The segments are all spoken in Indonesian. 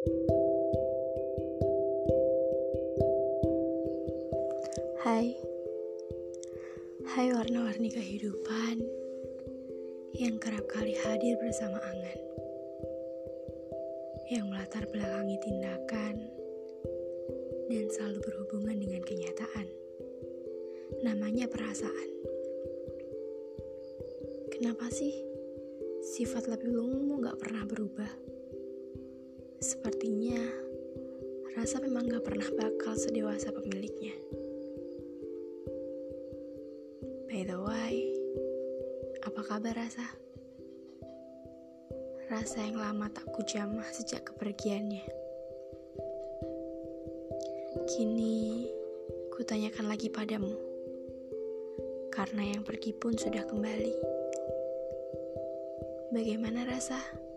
Hai Hai warna-warni kehidupan Yang kerap kali hadir bersama angan Yang melatar belakangi tindakan Dan selalu berhubungan dengan kenyataan Namanya perasaan Kenapa sih sifat lebih umum gak pernah berubah? Sepertinya rasa memang gak pernah bakal sedewasa pemiliknya. By the way, apa kabar rasa? Rasa yang lama tak kujamah sejak kepergiannya. Kini, kutanyakan lagi padamu. Karena yang pergi pun sudah kembali. Bagaimana rasa?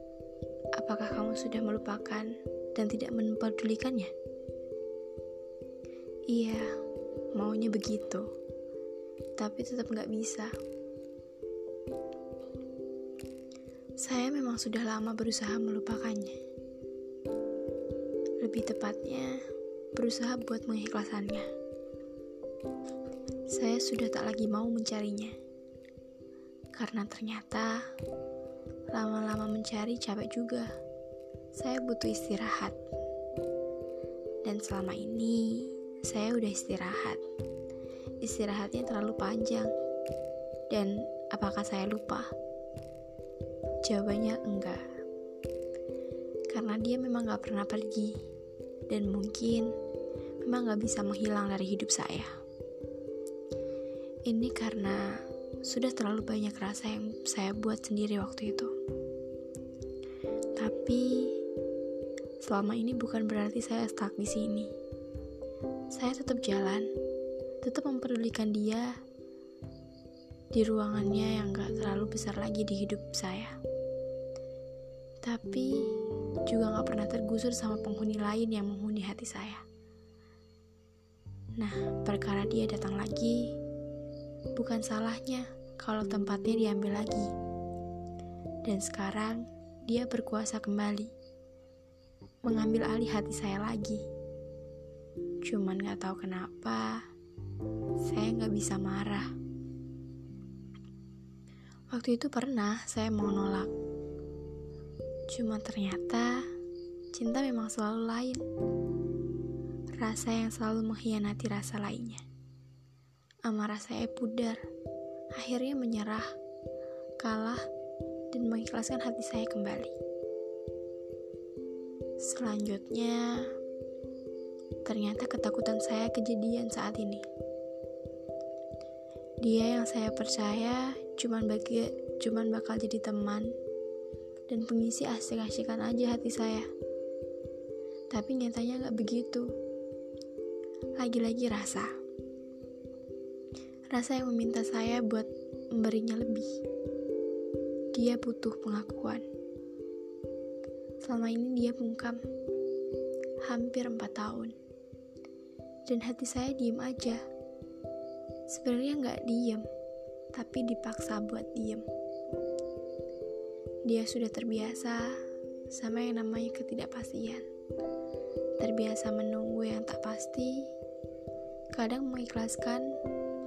Apakah kamu sudah melupakan dan tidak mempedulikannya? Iya, maunya begitu tapi tetap nggak bisa. Saya memang sudah lama berusaha melupakannya. Lebih tepatnya, berusaha buat mengikhlaskannya. Saya sudah tak lagi mau mencarinya. Karena ternyata lama-lama mencari capek juga. Saya butuh istirahat. Dan selama ini saya udah istirahat istirahatnya terlalu panjang. Dan apakah saya lupa? Jawabannya enggak. Karena dia memang gak pernah pergi. Dan mungkin memang gak bisa menghilang dari hidup saya. Ini karena sudah terlalu banyak rasa yang saya buat sendiri waktu itu. Tapi selama ini bukan berarti saya stuck di sini. Saya tetap jalan tetap memperdulikan dia di ruangannya yang gak terlalu besar lagi di hidup saya. Tapi juga gak pernah tergusur sama penghuni lain yang menghuni hati saya. Nah, perkara dia datang lagi, bukan salahnya kalau tempatnya diambil lagi. Dan sekarang dia berkuasa kembali, mengambil alih hati saya lagi. Cuman gak tahu kenapa, saya nggak bisa marah. Waktu itu pernah saya mau nolak. Cuma ternyata cinta memang selalu lain. Rasa yang selalu mengkhianati rasa lainnya. Amarah saya pudar. Akhirnya menyerah, kalah, dan mengikhlaskan hati saya kembali. Selanjutnya, ternyata ketakutan saya kejadian saat ini. Dia yang saya percaya cuman bagi cuman bakal jadi teman dan pengisi asik-asikan aja hati saya. Tapi nyatanya gak begitu. Lagi-lagi rasa. Rasa yang meminta saya buat memberinya lebih. Dia butuh pengakuan. Selama ini dia bungkam. Hampir empat tahun. Dan hati saya diem aja Sebenarnya nggak diem, tapi dipaksa buat diem. Dia sudah terbiasa sama yang namanya ketidakpastian. Terbiasa menunggu yang tak pasti, kadang mengikhlaskan,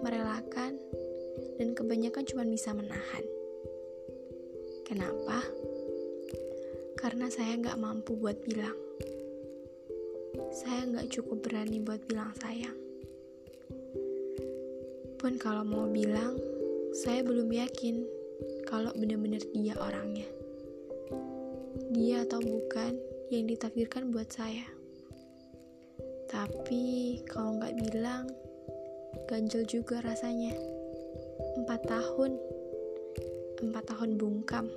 merelakan, dan kebanyakan cuma bisa menahan. Kenapa? Karena saya nggak mampu buat bilang. Saya nggak cukup berani buat bilang sayang. Pun kalau mau bilang, saya belum yakin kalau benar-benar dia orangnya. Dia atau bukan yang ditakdirkan buat saya. Tapi kalau nggak bilang, ganjel juga rasanya. Empat tahun, empat tahun bungkam,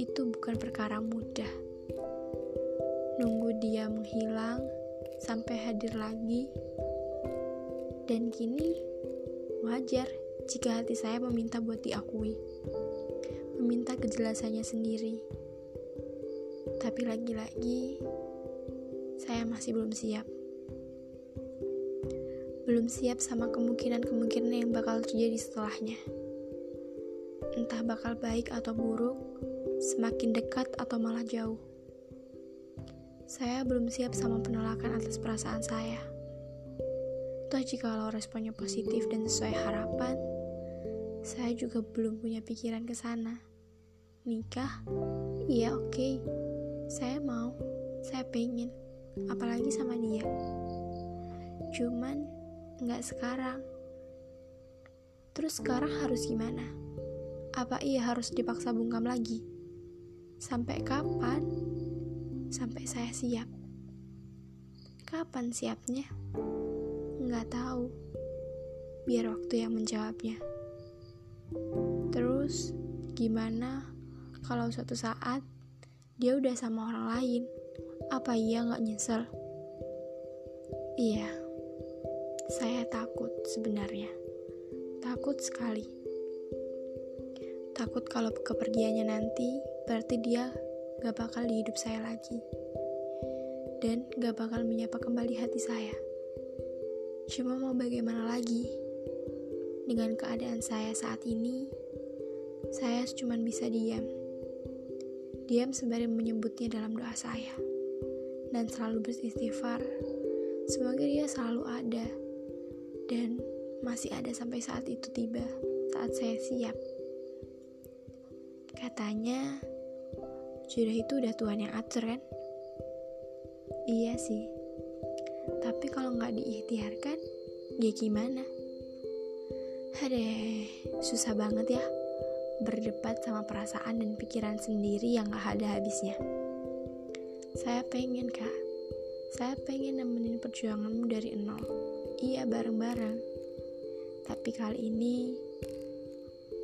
itu bukan perkara mudah. Nunggu dia menghilang sampai hadir lagi, dan kini Wajar jika hati saya meminta buat diakui, meminta kejelasannya sendiri. Tapi lagi-lagi, saya masih belum siap. Belum siap sama kemungkinan-kemungkinan yang bakal terjadi setelahnya. Entah bakal baik atau buruk, semakin dekat atau malah jauh. Saya belum siap sama penolakan atas perasaan saya. Toh jika responnya positif dan sesuai harapan, saya juga belum punya pikiran ke sana. Nikah? Iya oke. Okay. Saya mau. Saya pengen. Apalagi sama dia. Cuman nggak sekarang. Terus sekarang harus gimana? Apa ia harus dipaksa bungkam lagi? Sampai kapan? Sampai saya siap. Kapan siapnya? Nggak tahu. Biar waktu yang menjawabnya. Terus, gimana kalau suatu saat dia udah sama orang lain? Apa ia nggak nyesel? Iya, saya takut sebenarnya. Takut sekali. Takut kalau kepergiannya nanti berarti dia gak bakal di hidup saya lagi. Dan gak bakal menyapa kembali hati saya. Cuma mau bagaimana lagi? Dengan keadaan saya saat ini, saya cuma bisa diam. Diam sembari menyebutnya dalam doa saya. Dan selalu beristighfar. Semoga dia selalu ada. Dan masih ada sampai saat itu tiba, saat saya siap. Katanya, jodoh itu udah Tuhan yang atur kan? Iya sih. Tapi kalau nggak diikhtiarkan, ya gimana? Hadeh, susah banget ya berdebat sama perasaan dan pikiran sendiri yang gak ada habisnya. Saya pengen kak, saya pengen nemenin perjuanganmu dari nol. Iya bareng-bareng. Tapi kali ini,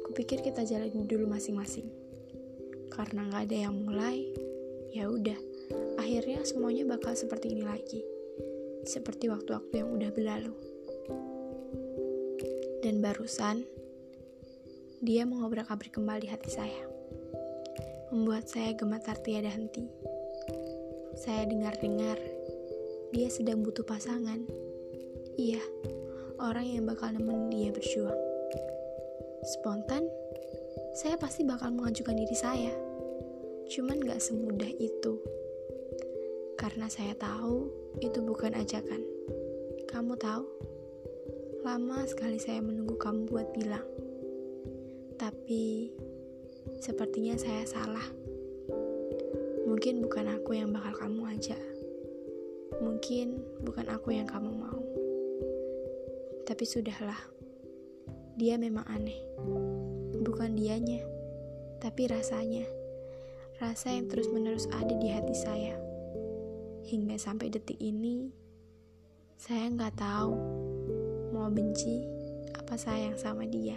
kupikir kita jalan dulu masing-masing. Karena gak ada yang mulai, ya udah. Akhirnya semuanya bakal seperti ini lagi. Seperti waktu-waktu yang udah berlalu. Dan barusan, dia mengobrak-abrik kembali hati saya. Membuat saya gemetar tiada henti. Saya dengar-dengar, dia sedang butuh pasangan. Iya, orang yang bakal nemenin dia berjuang. Spontan, saya pasti bakal mengajukan diri saya. Cuman gak semudah itu. Karena saya tahu itu bukan ajakan. Kamu tahu? Lama sekali saya menunggu kamu buat bilang. Tapi sepertinya saya salah. Mungkin bukan aku yang bakal kamu ajak. Mungkin bukan aku yang kamu mau. Tapi sudahlah. Dia memang aneh. Bukan dianya, tapi rasanya. Rasa yang terus-menerus ada di hati saya. Hingga sampai detik ini, saya nggak tahu mau benci apa sayang sama dia.